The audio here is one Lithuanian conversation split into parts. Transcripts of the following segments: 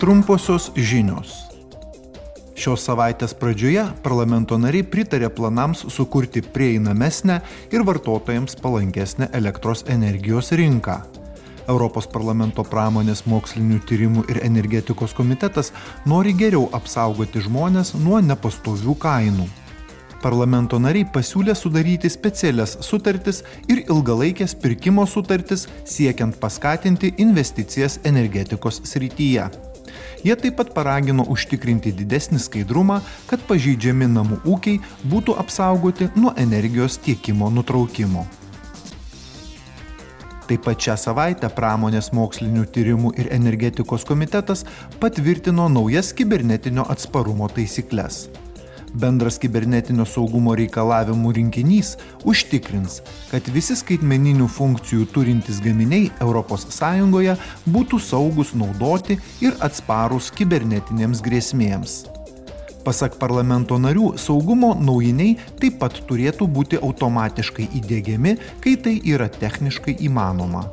Trumposios žinios. Šios savaitės pradžioje parlamento nariai pritarė planams sukurti prieinamesnę ir vartotojams palankesnę elektros energijos rinką. Europos parlamento pramonės mokslinių tyrimų ir energetikos komitetas nori geriau apsaugoti žmonės nuo nepastovių kainų. Parlamento nariai pasiūlė sudaryti specialias sutartis ir ilgalaikės pirkimo sutartis siekiant paskatinti investicijas energetikos srityje. Jie taip pat paragino užtikrinti didesnį skaidrumą, kad pažeidžiami namų ūkiai būtų apsaugoti nuo energijos tiekimo nutraukimo. Taip pat šią savaitę pramonės mokslinių tyrimų ir energetikos komitetas patvirtino naujas kibernetinio atsparumo taisyklės. Bendras kibernetinio saugumo reikalavimų rinkinys užtikrins, kad visi skaitmeninių funkcijų turintys gaminiai ES būtų saugus naudoti ir atsparūs kibernetinėms grėsmėms. Pasak parlamento narių, saugumo naujiniai taip pat turėtų būti automatiškai įdėgiami, kai tai yra techniškai įmanoma.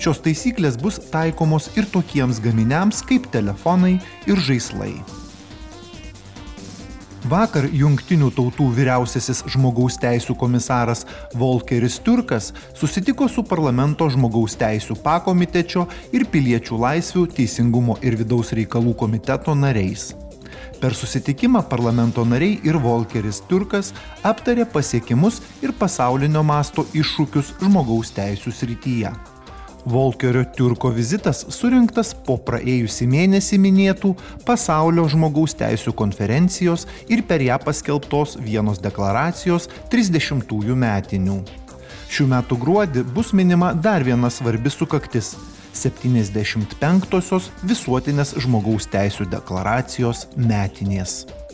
Šios taisyklės bus taikomos ir tokiems gaminiams kaip telefonai ir žaislai. Vakar Junktinių tautų vyriausiasis žmogaus teisų komisaras Volkeris Turkas susitiko su parlamento žmogaus teisų pakomitečio ir piliečių laisvių, teisingumo ir vidaus reikalų komiteto nariais. Per susitikimą parlamento nariai ir Volkeris Turkas aptarė pasiekimus ir pasaulinio masto iššūkius žmogaus teisų srityje. Volkerio Turko vizitas surinktas po praėjusį mėnesį minėtų pasaulio žmogaus teisų konferencijos ir per ją paskelbtos vienos deklaracijos 30-ųjų metinių. Šių metų gruodį bus minima dar viena svarbi sukaktis - 75-osios visuotinės žmogaus teisų deklaracijos metinės.